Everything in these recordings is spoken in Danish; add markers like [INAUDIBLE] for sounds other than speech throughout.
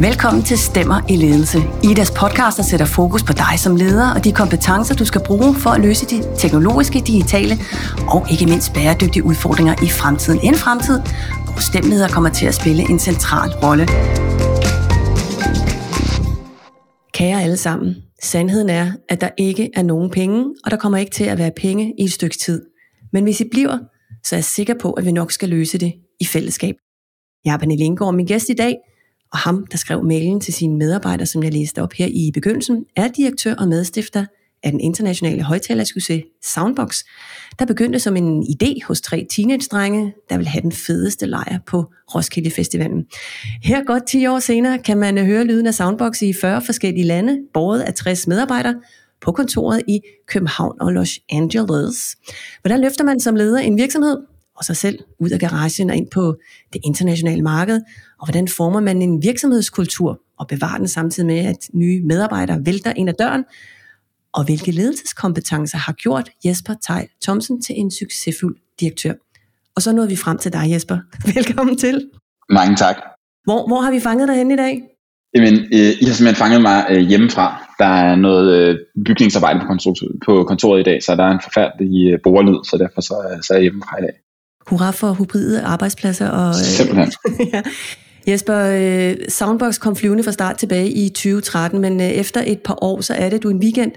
Velkommen til Stemmer i Ledelse. Idas podcast, der sætter fokus på dig som leder og de kompetencer, du skal bruge for at løse de teknologiske, digitale og ikke mindst bæredygtige udfordringer i fremtiden. En fremtid, hvor stemmeleder kommer til at spille en central rolle. Kære alle sammen, sandheden er, at der ikke er nogen penge, og der kommer ikke til at være penge i et stykke tid. Men hvis I bliver, så er jeg sikker på, at vi nok skal løse det i fællesskab. Jeg er Pernille Ingegaard, min gæst i dag, og ham, der skrev mailen til sine medarbejdere, som jeg læste op her i begyndelsen, er direktør og medstifter af den internationale højtalersucces Soundbox, der begyndte som en idé hos tre teenage-drenge, der ville have den fedeste lejr på Roskilde Festivalen. Her godt 10 år senere kan man høre lyden af Soundbox i 40 forskellige lande, båret af 60 medarbejdere, på kontoret i København og Los Angeles. Hvordan løfter man som leder en virksomhed og sig selv ud af garagen og ind på det internationale marked, og hvordan former man en virksomhedskultur og bevarer den samtidig med, at nye medarbejdere vælter ind ad døren, og hvilke ledelseskompetencer har gjort Jesper Tejl Thomsen til en succesfuld direktør. Og så nåede vi frem til dig, Jesper. [LAUGHS] Velkommen til. Mange tak. Hvor, hvor har vi fanget dig hen i dag? Jamen, øh, I har simpelthen fanget mig øh, hjemmefra. Der er noget øh, bygningsarbejde på, kontor- på kontoret i dag, så der er en forfærdelig øh, borelyd, så derfor så, så er jeg hjemmefra i dag. Hurra for hybride arbejdspladser. Og, øh, Simpelthen. [LAUGHS] ja. Jesper, øh, Soundbox kom flyvende fra start tilbage i 2013, men øh, efter et par år, så er det, du en weekend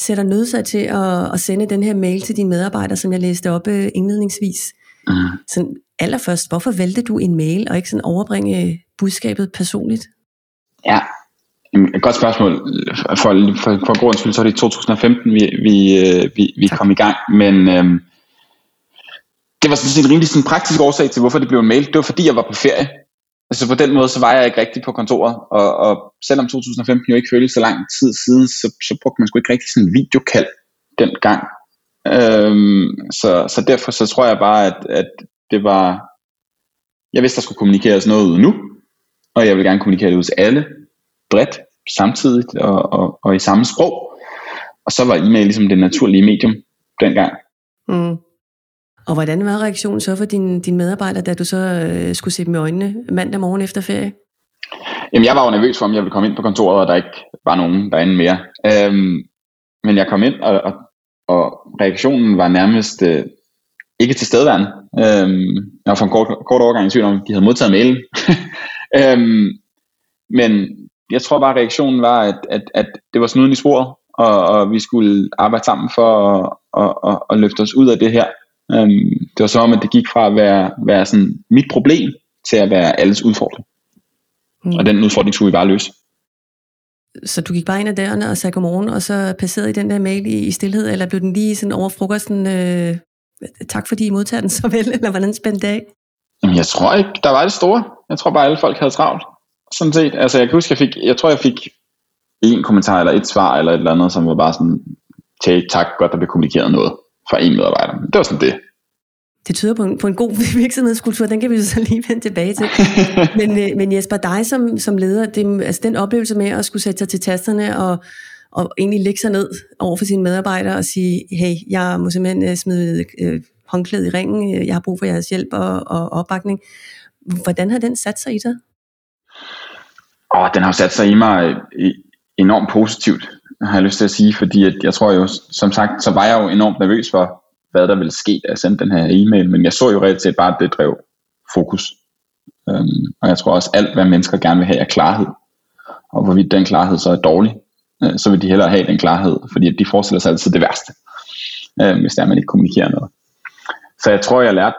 sætter nødt sig til at, at sende den her mail til dine medarbejdere, som jeg læste op indledningsvis. Mm. Så allerførst, hvorfor valgte du en mail, og ikke sådan overbringe budskabet personligt? Ja, et godt spørgsmål. For, for, for grund skyld, så er det i 2015, vi, vi, vi, vi kom i gang, men øhm, det var sådan set en rimelig sådan praktisk årsag til, hvorfor det blev en mail. Det var fordi, jeg var på ferie. Altså på den måde, så var jeg ikke rigtig på kontoret, og, og selvom 2015 jo ikke føltes så lang tid siden, så, så brugte man sgu ikke rigtig sådan en videokald dengang. Øhm, så, så derfor så tror jeg bare, at, at det var, jeg vidste, der skulle kommunikeres noget ud nu, og jeg vil gerne kommunikere det ud til alle, bredt, samtidigt og, og, og i samme sprog. Og så var e-mail ligesom det naturlige medium dengang. Mm. Og hvordan var reaktionen så for dine din medarbejdere, da du så øh, skulle se dem i øjnene mandag morgen efter ferie? Jamen, jeg var jo nervøs for, om jeg ville komme ind på kontoret, og der ikke var nogen derinde mere. Øhm, men jeg kom ind, og, og, og reaktionen var nærmest øh, ikke til stedværende. Øhm, jeg var for en kort, kort overgang i tvivl om, de havde modtaget mailen. [LAUGHS] øhm, men jeg tror bare, at reaktionen var, at, at, at det var snuden i sporet, og, og vi skulle arbejde sammen for at, at, at, at løfte os ud af det her. Um, det var som om, at det gik fra at være, være sådan mit problem, til at være alles udfordring. Mm. Og den udfordring skulle vi bare løse. Så du gik bare ind ad døren og sagde godmorgen, og så passerede I den der mail i, i stillhed, eller blev den lige sådan over frokosten, øh, tak fordi I modtager den så vel, [LAUGHS] eller hvordan spændte det af? Jamen, jeg tror ikke, der var det store. Jeg tror bare, alle folk havde travlt. Sådan set. Altså, jeg kan huske, jeg fik, jeg tror, jeg fik en kommentar eller et svar eller et eller andet, som var bare sådan, tak, tak, godt, der blev kommunikeret noget fra en medarbejder. Det var sådan det. Det tyder på en, på en god [LAUGHS] virksomhedskultur, den kan vi så lige vende tilbage til. [LAUGHS] men, øh, men Jesper, dig som, som leder, det, altså den oplevelse med at skulle sætte sig til tasterne og, og egentlig lægge sig ned over for sine medarbejdere og sige, hey, jeg må simpelthen øh, smide øh, håndklædet i ringen, jeg har brug for jeres hjælp og, og opbakning. Hvordan har den sat sig i dig? Åh, den har sat sig i mig enormt positivt, har jeg lyst til at sige, fordi at jeg tror jo, som sagt, så var jeg jo enormt nervøs for, hvad der ville ske, da jeg sendte den her e-mail, men jeg så jo reelt set bare, at det drev fokus. Øhm, og jeg tror også, alt hvad mennesker gerne vil have er klarhed. Og hvorvidt den klarhed så er dårlig, øh, så vil de hellere have den klarhed, fordi de forestiller sig altid det værste, øh, hvis der man ikke kommunikerer noget. Så jeg tror, jeg lærte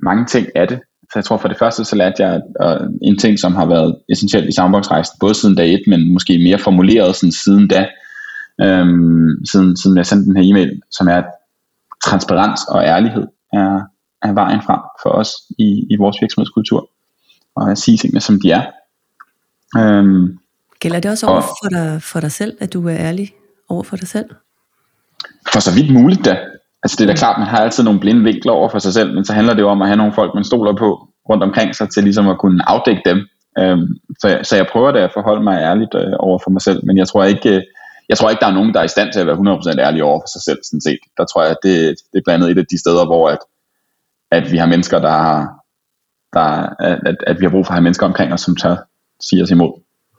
mange ting af det, så jeg tror for det første, så lærte jeg uh, en ting, som har været essentielt i Soundbox-rejsen, både siden dag 1, men måske mere formuleret sådan siden da, øhm, siden, siden jeg sendte den her e-mail, som er, at transparens og ærlighed er, er vejen frem for os i, i vores virksomhedskultur, og at sige tingene, som de er. Øhm, Gælder det også over og, for, dig, for dig selv, at du er ærlig over for dig selv? For så vidt muligt da. Altså det er da klart, man har altid nogle blinde vinkler over for sig selv, men så handler det jo om at have nogle folk, man stoler på rundt omkring sig, til ligesom at kunne afdække dem. Øhm, så, jeg, så jeg prøver da at forholde mig ærligt øh, over for mig selv, men jeg tror ikke, øh, jeg tror ikke, der er nogen, der er i stand til at være 100% ærlig over for sig selv, sådan set. Der tror jeg, at det, det er blandt andet et af de steder, hvor at, at vi har mennesker, der har, der, at, at vi har brug for at have mennesker omkring os, som tør sige os imod.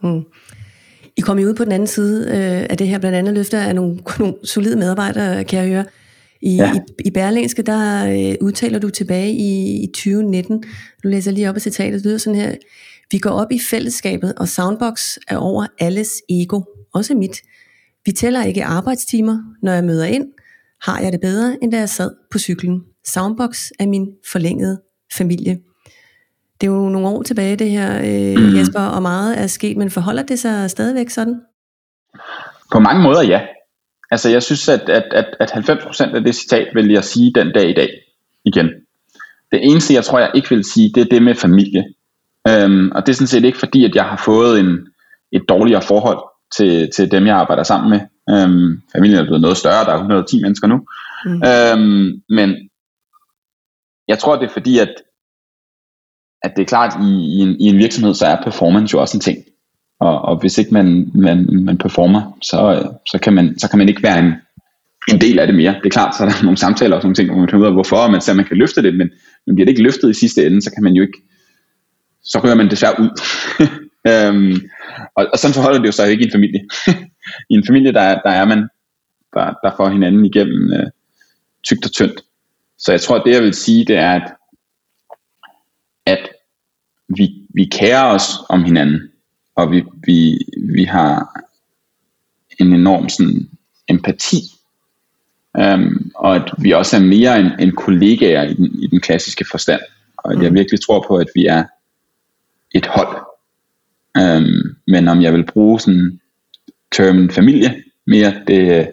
Mm. I kom jo ud på den anden side øh, af det her, blandt andet løfter af nogle, [LAUGHS] nogle solide medarbejdere, kan jeg høre. I, ja. i, i Berlingske, der øh, udtaler du tilbage i, i 2019, du læser lige op af citatet, det lyder sådan her, vi går op i fællesskabet, og Soundbox er over alles ego, også mit. Vi tæller ikke arbejdstimer, når jeg møder ind, har jeg det bedre, end da jeg sad på cyklen. Soundbox er min forlængede familie. Det er jo nogle år tilbage det her, øh, mm. Jesper, og meget er sket, men forholder det sig stadigvæk sådan? På mange måder ja. Altså jeg synes, at, at, at, at 90% af det citat vil jeg sige den dag i dag igen. Det eneste, jeg tror, jeg ikke vil sige, det er det med familie. Øhm, og det er sådan set ikke fordi, at jeg har fået en, et dårligere forhold til, til dem, jeg arbejder sammen med. Øhm, familien er blevet noget større, der er 110 mennesker nu. Mm. Øhm, men jeg tror, det er fordi, at, at det er klart, i, i, en, i en virksomhed, så er performance jo også en ting. Og, og hvis ikke man, man, man performer, så, så, kan man, så kan man ikke være en, en del af det mere. Det er klart, så er der [LAUGHS] nogle samtaler og sådan nogle ting, hvor man finder ud af, hvorfor, og man ser, man kan løfte det, men, men bliver det ikke løftet i sidste ende, så kan man jo ikke, så rører man desværre ud. [LAUGHS] øhm, og, og sådan forholder det jo sig ikke i en familie. [LAUGHS] I en familie, der, der er man, der, der får hinanden igennem øh, tygt og tyndt. Så jeg tror, at det jeg vil sige, det er, at, at vi, vi kærer os om hinanden og vi, vi, vi har en enorm sådan, empati, um, og at vi også er mere end, end kollegaer i den, i den klassiske forstand, og at jeg mm. virkelig tror på, at vi er et hold. Um, men om jeg vil bruge sådan termen familie mere, det,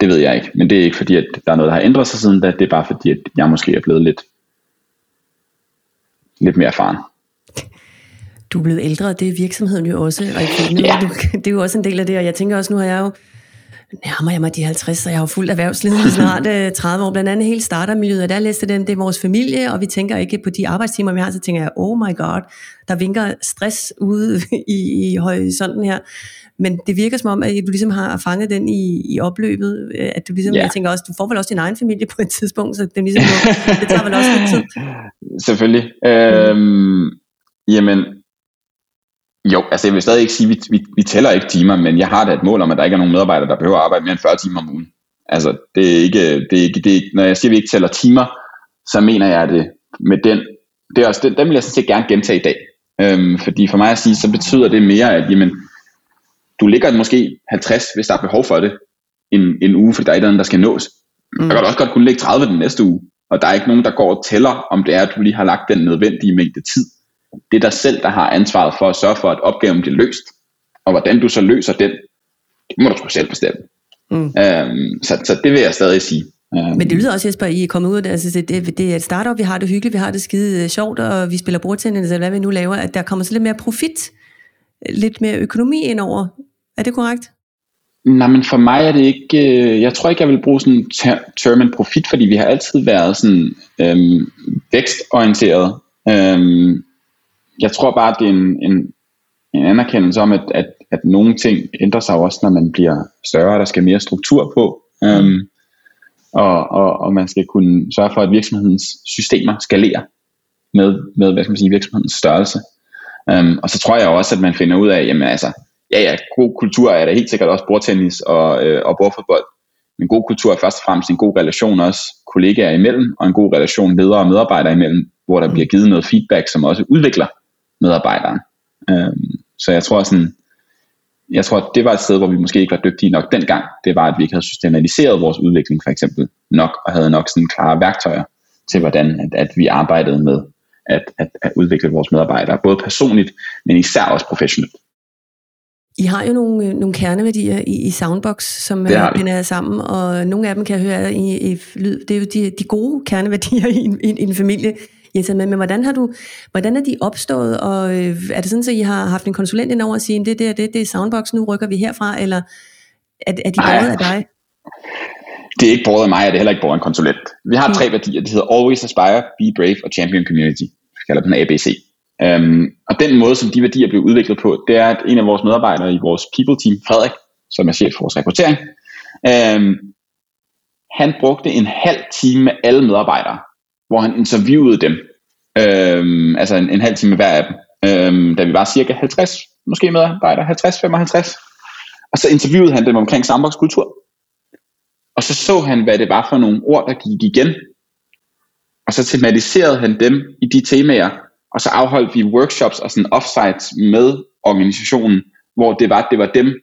det ved jeg ikke. Men det er ikke fordi, at der er noget, der har ændret sig siden da. Det er bare fordi, at jeg måske er blevet lidt, lidt mere erfaren du er blevet ældre, og det er virksomheden jo også, og nu, ja. du, det er jo også en del af det, og jeg tænker også, nu har jeg jo nærmer jeg mig de 50, så jeg har fuldt erhvervslivet snart 30 [LAUGHS] øh, år, blandt andet hele startermiljøet, og der læste dem, det er vores familie, og vi tænker ikke på de arbejdstimer, vi har, så tænker jeg, oh my god, der vinker stress ude [LAUGHS] i, i horisonten her. Men det virker som om, at du ligesom har fanget den i, i opløbet, øh, at du ligesom, ja. jeg tænker også, du får vel også din egen familie på et tidspunkt, så det, er ligesom, [LAUGHS] det tager vel også lidt tid. Selvfølgelig. Øhm, jamen, jo, altså jeg vil stadig ikke sige, at vi, vi, vi tæller ikke timer, men jeg har da et mål om, at der ikke er nogen medarbejdere, der behøver at arbejde mere end 40 timer om ugen. Altså, det er ikke, det er ikke, det er, når jeg siger, at vi ikke tæller timer, så mener jeg det med den, det er også, den, den vil jeg sådan set gerne gentage i dag. Øhm, fordi for mig at sige, så betyder det mere, at jamen, du ligger måske 50, hvis der er behov for det, en, en uge, fordi der er et eller andet, der skal nås. Mm. Jeg kan også godt kunne lægge 30 den næste uge, og der er ikke nogen, der går og tæller, om det er, at du lige har lagt den nødvendige mængde tid det er dig selv, der har ansvaret for at sørge for, at opgaven bliver løst. Og hvordan du så løser den, det må du sgu selv bestemme. Mm. Øhm, så, så det vil jeg stadig sige. Øhm. Men det lyder også, Jesper, I er kommet ud af det. Altså, det, det er et startup, vi har det hyggeligt, vi har det skide øh, sjovt, og vi spiller bordtennis, eller hvad vi nu laver, at der kommer så lidt mere profit, lidt mere økonomi ind over. Er det korrekt? Nej, men for mig er det ikke, øh, jeg tror ikke, jeg vil bruge sådan ter- termen profit, fordi vi har altid været sådan øhm, vækstorienteret. Øhm, jeg tror bare, det er en, en, en anerkendelse om, at, at, at nogle ting ændrer sig også, når man bliver større, der skal mere struktur på. Øhm, og, og, og man skal kunne sørge for, at virksomhedens systemer skalerer med, med hvad skal man sige, virksomhedens størrelse. Øhm, og så tror jeg også, at man finder ud af, jamen altså, ja ja, god kultur er der helt sikkert også bordtennis og, øh, og bordfodbold. Men god kultur er først og fremmest en god relation også kollegaer imellem, og en god relation ledere og medarbejdere imellem, hvor der bliver givet noget feedback, som også udvikler medarbejderen. Øhm, så jeg tror sådan, jeg tror, at det var et sted, hvor vi måske ikke var dygtige nok dengang. Det var, at vi ikke havde systematiseret vores udvikling for eksempel nok, og havde nok sådan klare værktøjer til, hvordan at, at vi arbejdede med at, at, at udvikle vores medarbejdere, både personligt, men især også professionelt. I har jo nogle, nogle kerneværdier i, i Soundbox, som binder sammen, og nogle af dem kan jeg høre i, i lyd. Det er jo de, de gode kerneværdier i en, i en familie. Jens, men, men hvordan, har du, hvordan er de opstået, og øh, er det sådan, at I har haft en konsulent ind over og sige, det, det, det, det er Soundbox, nu rykker vi herfra, eller er, er de båret af dig? Det er ikke båret af mig, og det er heller ikke båret af en konsulent. Vi har mm. tre værdier, det hedder Always Aspire, Be Brave og Champion Community. Vi kalder den ABC. Um, og den måde, som de værdier blev udviklet på, det er, at en af vores medarbejdere i vores people team, Frederik, som er chef for vores rekruttering, um, han brugte en halv time med alle medarbejdere hvor han interviewede dem, øhm, altså en, en halv time hver af dem, øhm, da vi var cirka 50, måske medarbejdere, 50-55. Og så interviewede han dem omkring sambokskultur. Og så så han, hvad det var for nogle ord, der gik igen. Og så tematiserede han dem i de temaer, og så afholdt vi workshops og sådan offsites med organisationen, hvor det var, det var dem,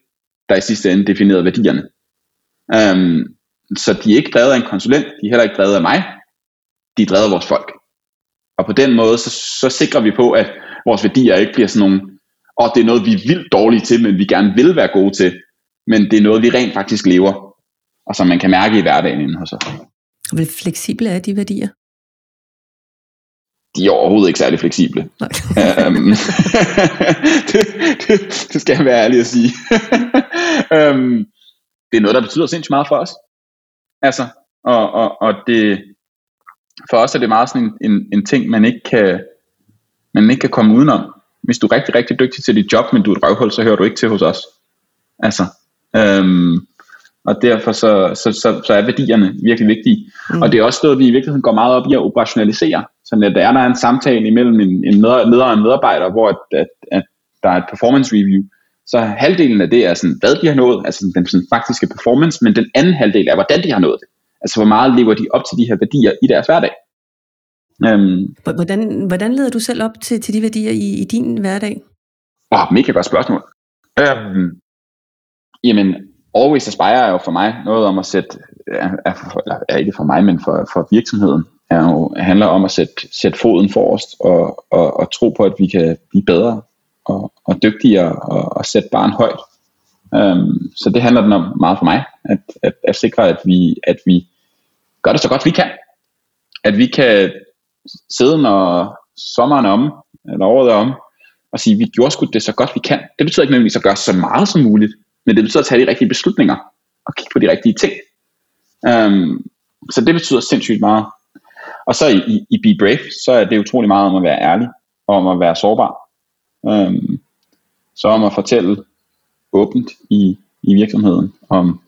der i sidste ende definerede værdierne. Øhm, så de er ikke drevet af en konsulent, de er heller ikke drevet af mig, de er drevet af vores folk. Og på den måde, så, så sikrer vi på, at vores værdier ikke bliver sådan nogle, og det er noget, vi er vildt dårlige til, men vi gerne vil være gode til, men det er noget, vi rent faktisk lever, og som man kan mærke i hverdagen inden hos os. Hvor fleksible er de værdier? de er overhovedet ikke særlig fleksible. um, [LAUGHS] det, det, det skal jeg være ærlig at sige. um, [LAUGHS] det er noget, der betyder sindssygt meget for os. Altså, og, og, og det, for os er det meget sådan en, en, en ting, man ikke, kan, man ikke kan komme udenom. Hvis du er rigtig, rigtig dygtig til dit job, men du er et røvhul, så hører du ikke til hos os. Altså, um, og derfor så, så, så, så er værdierne virkelig vigtige. Mm. Og det er også noget, vi i virkeligheden går meget op i at operationalisere. Så at der er der en samtale imellem en, en leder og en medarbejder, hvor at, at, at der er et performance review, så halvdelen af det er sådan, hvad de har nået, altså den sådan faktiske performance, men den anden halvdel er, hvordan de har nået det. Altså hvor meget lever de op til de her værdier i deres hverdag. Um, hvordan, hvordan leder du selv op til, til de værdier i, i din hverdag? Åh, mega godt spørgsmål. Um, jamen, Always Aspire er jo for mig noget om at sætte, er, er, eller er ikke for mig, men for, for virksomheden, er jo, handler om at sætte, sætte foden forrest og, og, og tro på, at vi kan blive bedre og, og dygtigere og, og sætte barn højt. Um, så det handler den om meget for mig, at, at, at sikre, at vi, at vi gør det så godt vi kan. At vi kan sidde, når sommeren er om, eller året er om, og sige, vi gjorde sgu det så godt vi kan. Det betyder ikke nødvendigvis at gøre så meget som muligt, men det betyder at tage de rigtige beslutninger og kigge på de rigtige ting. Um, så det betyder sindssygt meget. Og så i, i Be Brave, så er det utrolig meget om at være ærlig, og om at være sårbar. Um, så om at fortælle åbent i, i virksomheden om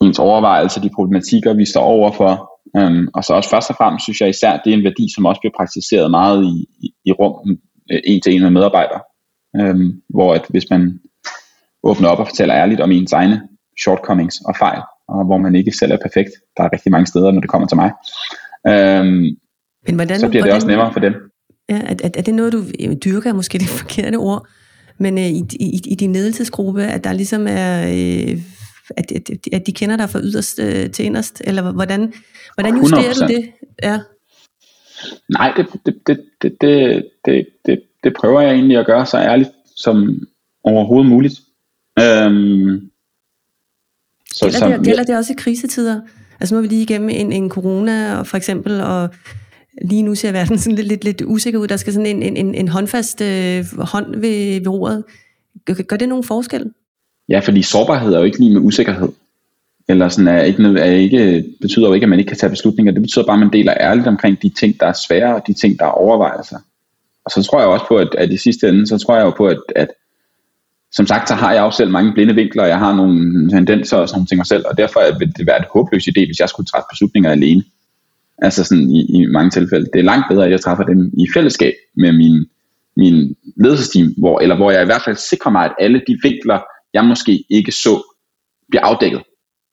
ens overvejelser, de problematikker, vi står overfor. Um, og så også først og fremmest synes jeg især, det er en værdi, som også bliver praktiseret meget i, i, i rum øh, en til en med medarbejdere. Um, hvor at hvis man åbner op og fortæller ærligt om ens egne shortcomings og fejl, og hvor man ikke selv er perfekt. Der er rigtig mange steder, når det kommer til mig. Øhm, Men hvordan, så bliver det hvordan, også nemmere for dem. Ja, er, er, er det noget, du dyrker, måske det forkerte ord, men øh, i, i, i din ledelsesgruppe, at der ligesom er... Øh, at, at, at de kender dig fra yderst øh, til inderst, eller hvordan, hvordan justerer 100%. du det? Ja. Nej, det, det, det, det, det, det, det, det prøver jeg egentlig at gøre så ærligt som overhovedet muligt. Øhm, så, gælder, det, gælder det også i krisetider? Altså nu er vi lige igennem en, en corona for eksempel, og lige nu ser verden [LAUGHS] sådan lidt, lidt, lidt usikker ud. Der skal sådan en, en, en håndfast øh, hånd ved, ved roret. Gør, gør det nogen forskel? Ja, fordi sårbarhed er jo ikke lige med usikkerhed. Eller sådan er ikke, er ikke, betyder jo ikke, at man ikke kan tage beslutninger. Det betyder bare, at man deler ærligt omkring de ting, der er svære, og de ting, der er overvejelser. Og så tror jeg også på, at, at i sidste ende, så tror jeg jo på, at, at som sagt, så har jeg også selv mange blinde vinkler, og jeg har nogle tendenser og sådan nogle ting mig selv, og derfor vil det være et håbløs idé, hvis jeg skulle træffe beslutninger alene. Altså sådan i, i mange tilfælde. Det er langt bedre, at jeg træffer dem i fællesskab med min, min ledelsesteam, hvor, eller hvor jeg i hvert fald sikrer mig, at alle de vinkler, jeg måske ikke så, bliver afdækket.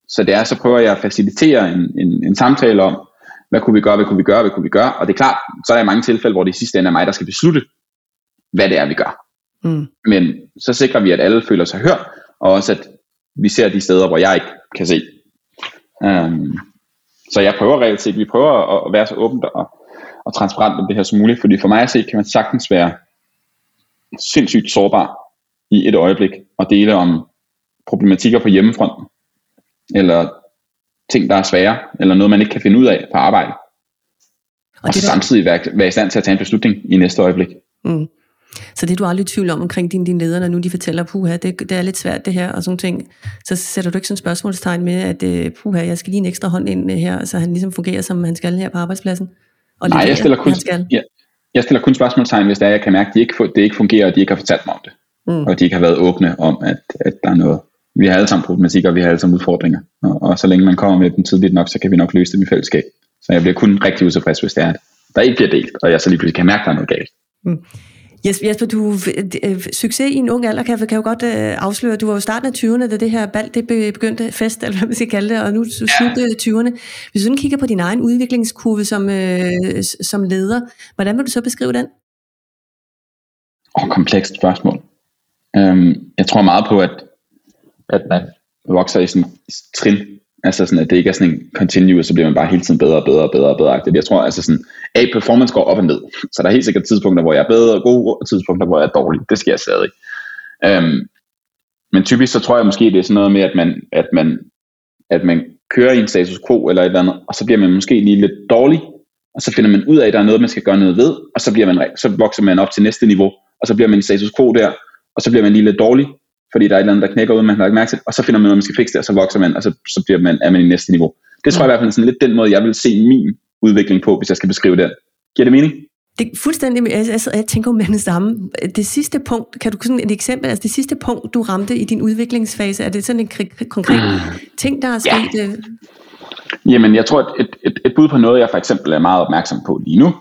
Så det er, så prøver jeg at facilitere en, en, en samtale om, hvad kunne vi gøre, hvad kunne vi gøre, hvad kunne vi gøre, og det er klart, så er der mange tilfælde, hvor det i sidste ende er mig, der skal beslutte, hvad det er, vi gør. Mm. Men så sikrer vi, at alle føler sig hørt, og også at vi ser de steder, hvor jeg ikke kan se. Um, så jeg prøver reelt set, vi prøver at, at være så åbent og, og transparent om det her som muligt, fordi for mig at se, kan man sagtens være sindssygt sårbar i et øjeblik og dele om problematikker på hjemmefronten, eller ting, der er svære, eller noget, man ikke kan finde ud af på arbejde. Og, og så der... samtidig være, være i stand til at tage en beslutning i næste øjeblik. Mm. Så det er du aldrig i tvivl om omkring dine, dine ledere, når nu de fortæller, puha, det, det er lidt svært det her, og sådan ting. Så sætter du ikke sådan et spørgsmålstegn med, at øh, puha, jeg skal lige en ekstra hånd ind øh, her, så han ligesom fungerer, som han skal her på arbejdspladsen? Og Nej, jeg stiller, kun, jeg, jeg stiller kun spørgsmålstegn, hvis det er, jeg kan mærke, at de ikke, det ikke fungerer, og de ikke har fortalt mig om det. Mm. Og de ikke har været åbne om, at, at der er noget. Vi har alle sammen problematikker, og vi har alle sammen udfordringer. Og, og så længe man kommer med dem tidligt nok, så kan vi nok løse dem i fællesskab. Så jeg bliver kun rigtig utilfreds, hvis det er, der ikke bliver delt, og jeg så lige pludselig kan mærke, at der er noget galt. Mm. Jesper, du, øh, succes i en ung alder kan, kan jo godt øh, afsløre, du var jo starten af 20'erne, da det her bal det begyndte fest, eller hvad man skal kalde det, og nu er du slut 20'erne. Hvis du kigger på din egen udviklingskurve som, øh, som leder, hvordan vil du så beskrive den? Oh, komplekst spørgsmål. Øhm, jeg tror meget på, at, at man vokser i sådan trin, altså sådan, at det ikke er sådan en continuous, så bliver man bare hele tiden bedre og bedre og bedre og bedre. Jeg tror, altså sådan, A, performance går op og ned, så der er helt sikkert tidspunkter, hvor jeg er bedre og god, og tidspunkter, hvor jeg er dårlig. Det sker stadig. Øhm, men typisk så tror jeg måske, det er sådan noget med, at man, at man, at man kører i en status quo eller et eller andet, og så bliver man måske lige lidt dårlig, og så finder man ud af, at der er noget, man skal gøre noget ved, og så, bliver man, så vokser man op til næste niveau, og så bliver man i status quo der, og så bliver man lige lidt dårlig, fordi der er et eller andet, der knækker ud, man har ikke mærke til, og så finder man ud af, man skal fikse det, og så vokser man, og så, så bliver man, er man i næste niveau. Det tror jeg i hvert fald er sådan lidt den måde, jeg vil se min udvikling på, hvis jeg skal beskrive den. Giver det mening? Det er fuldstændig, altså, jeg tænker med det samme. Det sidste punkt, kan du sådan et eksempel, altså det sidste punkt, du ramte i din udviklingsfase, er det sådan en konkret mm. [CLEARS THROAT] ting, der er sket? Ja. Øh? Jamen, jeg tror, at et, et, et bud på noget, jeg for eksempel er meget opmærksom på lige nu,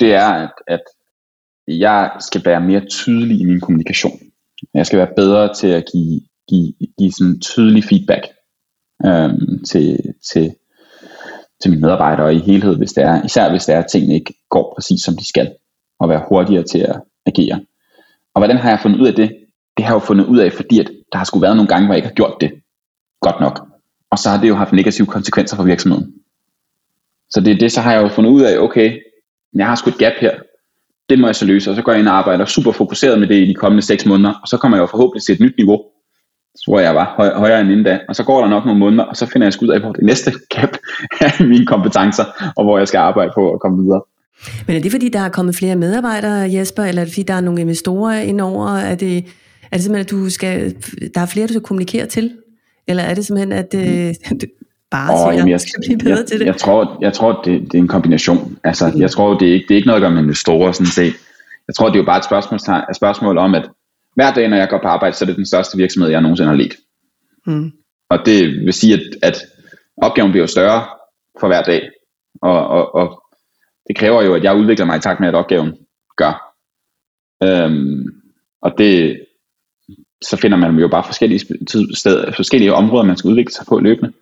det er, at, at jeg skal være mere tydelig i min kommunikation. Jeg skal være bedre til at give, give, give sådan tydelig feedback øhm, til, til, til mine medarbejdere i helhed, hvis det er, især hvis det er, at tingene ikke går præcis som de skal, og være hurtigere til at agere. Og hvordan har jeg fundet ud af det? Det har jeg jo fundet ud af, fordi at der har sgu været nogle gange, hvor jeg ikke har gjort det godt nok. Og så har det jo haft negative konsekvenser for virksomheden. Så det er det, så har jeg jo fundet ud af, okay, jeg har sgu et gap her, det må jeg så løse, og så går jeg ind og arbejder super fokuseret med det i de kommende 6 måneder, og så kommer jeg jo forhåbentlig til et nyt niveau, hvor jeg var høj, højere end inden da, og så går der nok nogle måneder, og så finder jeg ud af, hvor det næste [LAUGHS] gap er mine kompetencer, og hvor jeg skal arbejde på at komme videre. Men er det fordi, der er kommet flere medarbejdere, Jesper, eller er det fordi, der er nogle investorer indover? Er det, er det simpelthen, at du skal, der er flere, du skal kommunikere til? Eller er det simpelthen, at øh, [LAUGHS] bare oh, jamen, jeg, skal blive bedre jeg, til det? Jeg tror, jeg tror det, det er en kombination. Altså, mm. Jeg tror, det er, ikke, det er ikke noget gøre med investorer sådan set. Jeg tror, det er jo bare et spørgsmål, et spørgsmål om, at hver dag, når jeg går på arbejde, så er det den største virksomhed, jeg nogensinde har let. Mm. Og det vil sige, at, at opgaven bliver større for hver dag. Og, og, og det kræver jo, at jeg udvikler mig i takt med, at opgaven gør. Øhm, og det, så finder man jo bare forskellige, steder, forskellige områder, man skal udvikle sig på løbende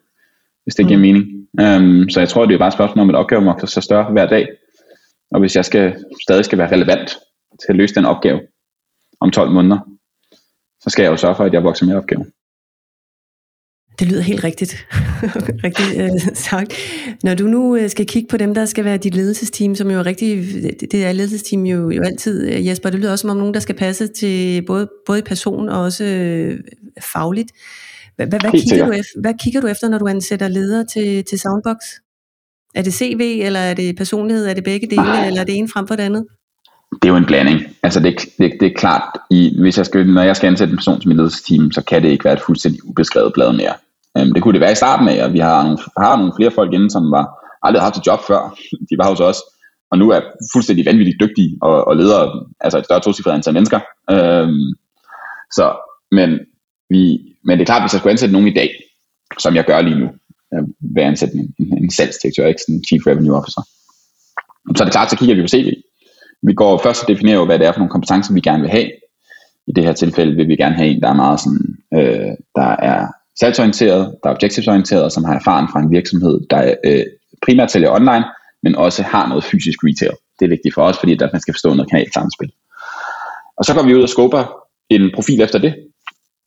hvis det giver mm. mening. Um, så jeg tror, det er bare et spørgsmål om, at opgaven vokser så større hver dag. Og hvis jeg skal, stadig skal være relevant til at løse den opgave om 12 måneder, så skal jeg jo sørge for, at jeg vokser med opgaven. Det lyder helt rigtigt, [LAUGHS] rigtigt øh, sagt. Når du nu øh, skal kigge på dem, der skal være dit ledelsesteam, som jo er rigtig, det er ledelsesteam jo, jo altid, øh, Jesper, det lyder også som om nogen, der skal passe til både, både person og også øh, fagligt. Hvad, hvad, kigger du efter, hvad kigger du efter, når du ansætter ledere til, til Soundbox? Er det CV, eller er det personlighed, er det begge dele, Nej. eller er det ene frem for det andet? Det er jo en blanding. Altså det, det, det er klart, i, hvis jeg skal, når jeg skal ansætte en person til mit ledelsesteam, så kan det ikke være et fuldstændig ubeskrevet blad mere. Um, det kunne det være i starten af, og vi har nogle, har nogle flere folk inden, som var aldrig haft et job før. [LAUGHS] De var hos os, og nu er fuldstændig vanvittigt dygtige og, og leder altså et større tocifret antal mennesker. Um, så, men vi, men det er klart, hvis jeg skulle ansætte nogen i dag, som jeg gør lige nu, øh, vil jeg ansætte en, en, en salgsdirektør, ikke sådan en chief revenue officer. Så er det klart, så kigger vi på CV. Vi går først og definerer, hvad det er for nogle kompetencer, vi gerne vil have. I det her tilfælde vil vi gerne have en, der er meget sådan, øh, der er salgsorienteret, der er objectivesorienteret, og som har erfaring fra en virksomhed, der øh, primært sælger online, men også har noget fysisk retail. Det er vigtigt for os, fordi der man skal forstå noget kanalsamspil. Og så går vi ud og skubber en profil efter det,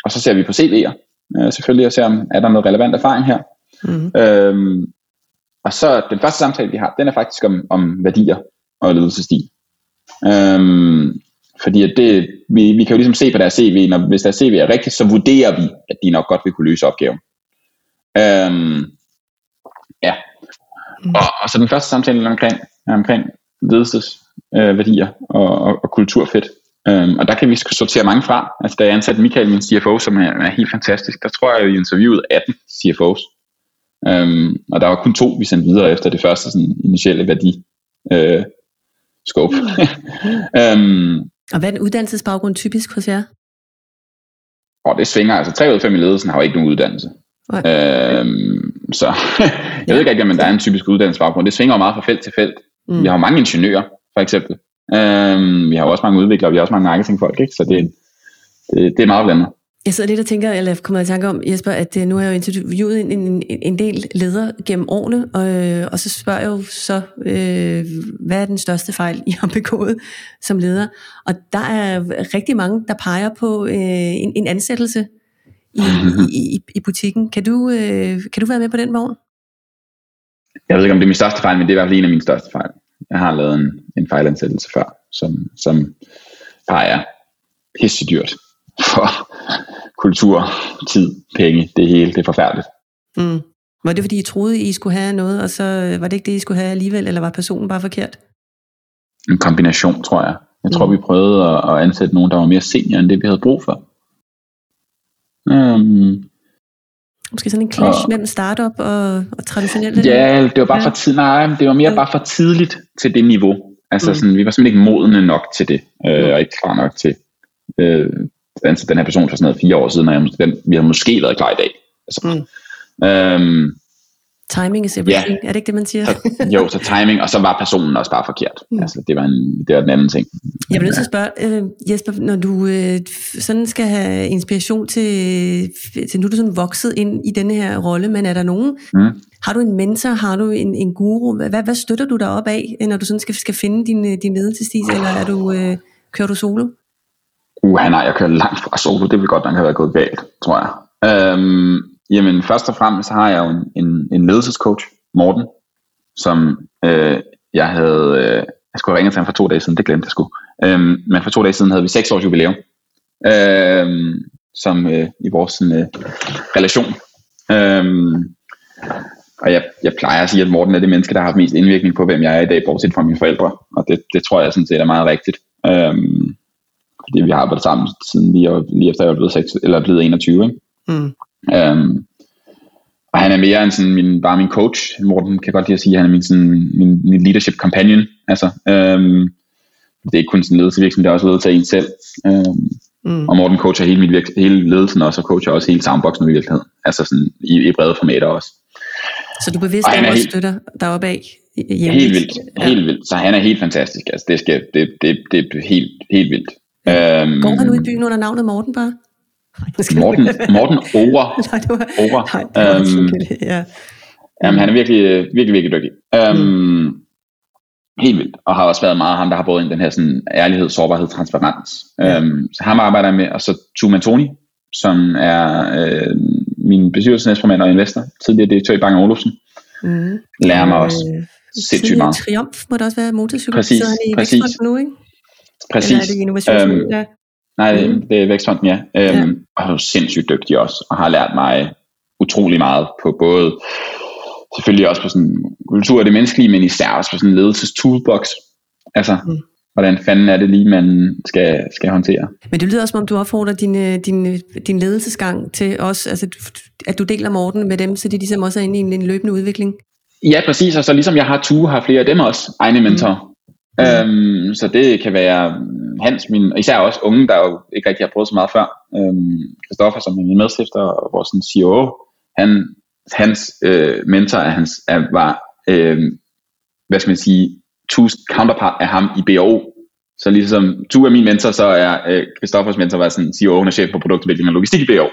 og så ser vi på CV'er, øh, selvfølgelig, og ser om, er der noget relevant erfaring her. Mm. Øhm, og så den første samtale, vi har, den er faktisk om, om værdier og ledelsesstil. Øhm, fordi at det, vi, vi kan jo ligesom se på deres CV, når, hvis deres CV er rigtigt, så vurderer vi, at de nok godt vil kunne løse opgaven. Øhm, ja. Mm. Og, og så den første samtale omkring, omkring ledelsesværdier øh, og, og, og kulturfedt. Øhm, og der kan vi sortere mange fra. Altså da jeg ansatte Michael, min CFO, som er, er helt fantastisk, der tror jeg, vi interviewede 18 CFO's. Øhm, og der var kun to, vi sendte videre efter det første sådan, initielle værdi øh, scope. [LAUGHS] øhm, og hvad er den uddannelsesbaggrund typisk hos jer? Og det svinger, altså tre ud af fem i ledelsen har jo ikke nogen uddannelse. Øhm, så [LAUGHS] jeg ved ikke rigtig, om der er en typisk uddannelsesbaggrund. Det svinger jo meget fra felt til felt. Mm. Vi har jo mange ingeniører, for eksempel, Øhm, vi har også mange udviklere, vi har også mange marketingfolk, ikke? så det, det, det er meget blandet. Jeg sidder lidt og tænker, eller kommer i tanke om, Jesper, at øh, nu har jeg jo interviewet en, en, en del ledere gennem årene, og, øh, og så spørger jeg jo så, øh, hvad er den største fejl, I har begået som leder? Og der er rigtig mange, der peger på øh, en, en ansættelse i, i, i, i butikken. Kan du, øh, kan du være med på den vogn? Jeg ved ikke, om det er min største fejl, men det er i hvert fald en af mine største fejl. Jeg har lavet en, en fejlansættelse før, som, som bare er pisse dyrt for kultur, tid, penge, det hele, det er forfærdeligt. Mm. Var det fordi I troede, I skulle have noget, og så var det ikke det, I skulle have alligevel, eller var personen bare forkert? En kombination, tror jeg. Jeg tror, mm. vi prøvede at, at ansætte nogen, der var mere senior, end det, vi havde brug for. Um, Måske sådan en clash og, mellem startup og, og traditionelle? Ja, det var bare ja. for tid, nej, det var mere ja. bare for tidligt til det niveau. Altså mm. sådan, vi var simpelthen ikke modne nok til det, øh, mm. og ikke klar nok til øh, ansætte den her person for sådan noget fire år siden, og jeg, den, vi havde måske været klar i dag. Altså, mm. øhm, Timing is everything, ja. er det ikke det, man siger? så, jo, så timing, og så var personen også bare forkert. Mm. Altså, det var, en, det var den anden ting. Jeg bliver nødt til at spørge, øh, Jesper, når du øh, sådan skal have inspiration til, til, nu er du sådan vokset ind i denne her rolle, men er der nogen, mm. har du en mentor, har du en, en guru, hvad, hvad støtter du dig op af, når du sådan skal, skal finde din, øh, din ledelsesstil, eller er du, øh, kører du solo? Uh, nej, jeg kører langt fra solo, det vil godt nok have været gået galt, tror jeg. Øhm, Jamen, først og fremmest har jeg jo en, en, en ledelsescoach, Morten, som øh, jeg havde, øh, jeg skulle have ringet til ham for to dage siden, det glemte jeg sgu. Øhm, men for to dage siden havde vi seks års jubilæum, øh, som øh, i vores sådan, øh, relation. Øhm, og jeg, jeg plejer at sige, at Morten er det menneske, der har haft mest indvirkning på, hvem jeg er i dag, bortset fra mine forældre. Og det, det tror jeg sådan set er meget rigtigt. Øhm, fordi vi har arbejdet sammen siden lige, lige efter jeg er blevet, 6, eller blevet 21. Ikke? Mm. Øhm, og han er mere end sådan min, bare min coach. Morten kan godt lide at sige, at han er min, sådan, min, min leadership companion. Altså, øhm, det er ikke kun sådan ledelse virksomhed, det er også ledelse af en selv. Øhm, mm. Og Morten coacher hele, mit virks- hele ledelsen også, og coacher også hele soundboxen i virkeligheden. Altså sådan i, i brede formater også. Så du bevidst også helt, støtter deroppe af? Helt vildt, ja. helt vildt. Så han er helt fantastisk. Altså, det, skal, det, det, det er helt, helt vildt. Øhm, Går han ud i byen under navnet Morten bare? Morten, Morten Ore. [LAUGHS] nej, det var, Ore. Nej, det var um, ja. Jamen, han er virkelig, virkelig, virkelig dygtig. Um, mm. Helt vildt. Og har også været meget ham, der har både den her sådan, ærlighed, sårbarhed, transparens. Ja. Um, så ham arbejder jeg med. Og så Tuma Tony, som er øh, min bestyrelsesnæstformand og investor, tidligere direktør i Bang Olufsen. Mm. Lærer mig også øh, sindssygt meget. Triumf må det også være motorcykel. Præcis, han i præcis. nu, ikke? Præcis. Eller er det innovation? Ja. Nej, mm. det er Vækstfonden, ja. Øhm, ja. Og er sindssygt dygtig også, og har lært mig utrolig meget på både, selvfølgelig også på sådan kultur af det menneskelige, men især også på sådan ledelses toolbox. Altså, mm. hvordan fanden er det lige, man skal, skal håndtere. Men det lyder også, som om du opfordrer din, øh, din, øh, din ledelsesgang til os, altså, at du deler Morten med dem, så de ligesom også er inde i en, en løbende udvikling. Ja, præcis, og så ligesom jeg har Tue, har flere af dem også, egne mentorer. Mm. Øhm, så det kan være Hans, min, især også unge, der jo ikke rigtig har prøvet så meget før. Øhm, Christoffer, som er min medstifter og vores sådan, CEO, han, hans øh, mentor er hans, er, var, øh, hvad skal man sige, Tu's counterpart af ham i BO. Så ligesom Tu er min mentor, så er øh, Christoffers mentor var sådan CEO og chef for produktudvikling og logistik i BO.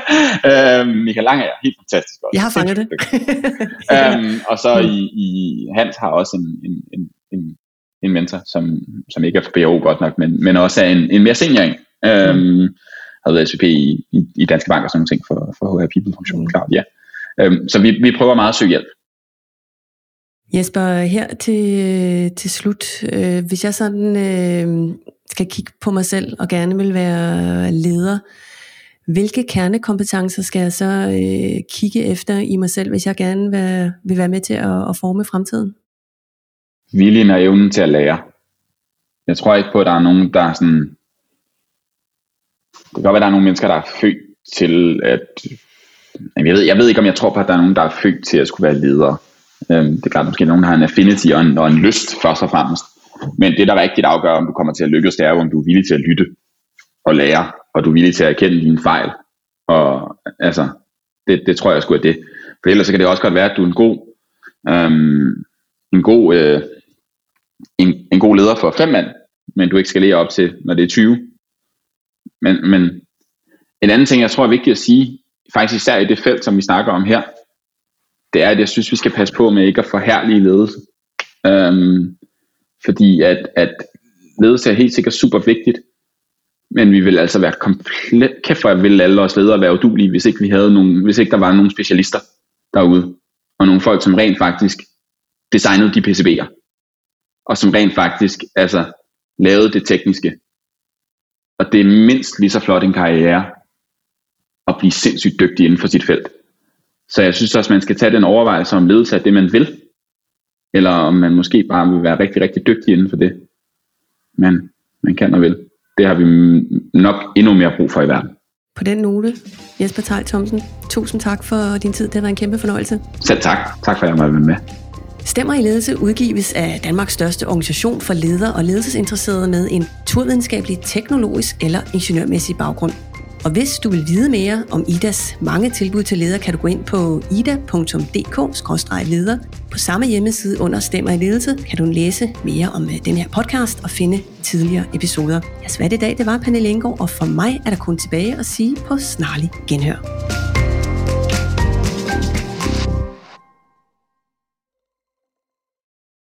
[LAUGHS] øhm, Michael Lange er helt fantastisk også. Jeg har fanget det. [LAUGHS] øhm, og så i, i Hans har også en, en, en, en en mentor, som, som ikke er for BO godt nok, men, men også er en, en mere senior en. Øhm, har været SVP i, i, i Danske Bank og sådan nogle ting for, for HR People-funktionen, klart, ja. Øhm, så vi, vi prøver meget at søge hjælp. Jesper, her til, til slut, øh, hvis jeg sådan øh, skal kigge på mig selv og gerne vil være leder, hvilke kernekompetencer skal jeg så øh, kigge efter i mig selv, hvis jeg gerne vil, vil være med til at, at forme fremtiden? Viljen og evnen til at lære. Jeg tror ikke på, at der er nogen, der er sådan... Det kan godt være, at der er nogle mennesker, der er født til at... Jeg ved, jeg ved ikke, om jeg tror på, at der er nogen, der er født til at skulle være ledere. Øhm, det er klart, måske nogen, der har en affinity og en, og en lyst, først og fremmest. Men det, der er rigtigt afgør, om du kommer til at lykkes, det er jo, om du er villig til at lytte og lære, og du er villig til at erkende dine fejl. Og altså, det, det tror jeg sgu er det. For ellers så kan det også godt være, at du er en god, øhm, en god øh, en, en god leder for fem mand, men du ikke skalerer op til, når det er 20. Men, men en anden ting, jeg tror er vigtigt at sige, faktisk især i det felt, som vi snakker om her, det er, at jeg synes, vi skal passe på med ikke at forhærlige ledelse. Øhm, fordi at, at ledelse er helt sikkert super vigtigt, men vi vil altså være komplet, kæft for jeg ville alle os ledere være udulige, hvis ikke vi havde nogen, hvis ikke der var nogle specialister derude, og nogle folk, som rent faktisk designede de PCB'er, og som rent faktisk altså, lavede det tekniske. Og det er mindst lige så flot en karriere, at blive sindssygt dygtig inden for sit felt. Så jeg synes også, man skal tage den overvejelse om ledelse af det, man vil, eller om man måske bare vil være rigtig, rigtig dygtig inden for det, man, man kan og vil. Det har vi nok endnu mere brug for i verden. På den note, Jesper Tejl Thomsen, tusind tak for din tid. Det har været en kæmpe fornøjelse. Selv tak. Tak for, at jeg måtte være med. Stemmer i ledelse udgives af Danmarks største organisation for ledere og ledelsesinteresserede med en turvidenskabelig, teknologisk eller ingeniørmæssig baggrund. Og hvis du vil vide mere om IDAs mange tilbud til ledere, kan du gå ind på ida.dk-leder. På samme hjemmeside under Stemmer i ledelse kan du læse mere om øh, den her podcast og finde tidligere episoder. Jeg svært i dag, det var Pernille Engård, og for mig er der kun tilbage at sige på snarlig genhør.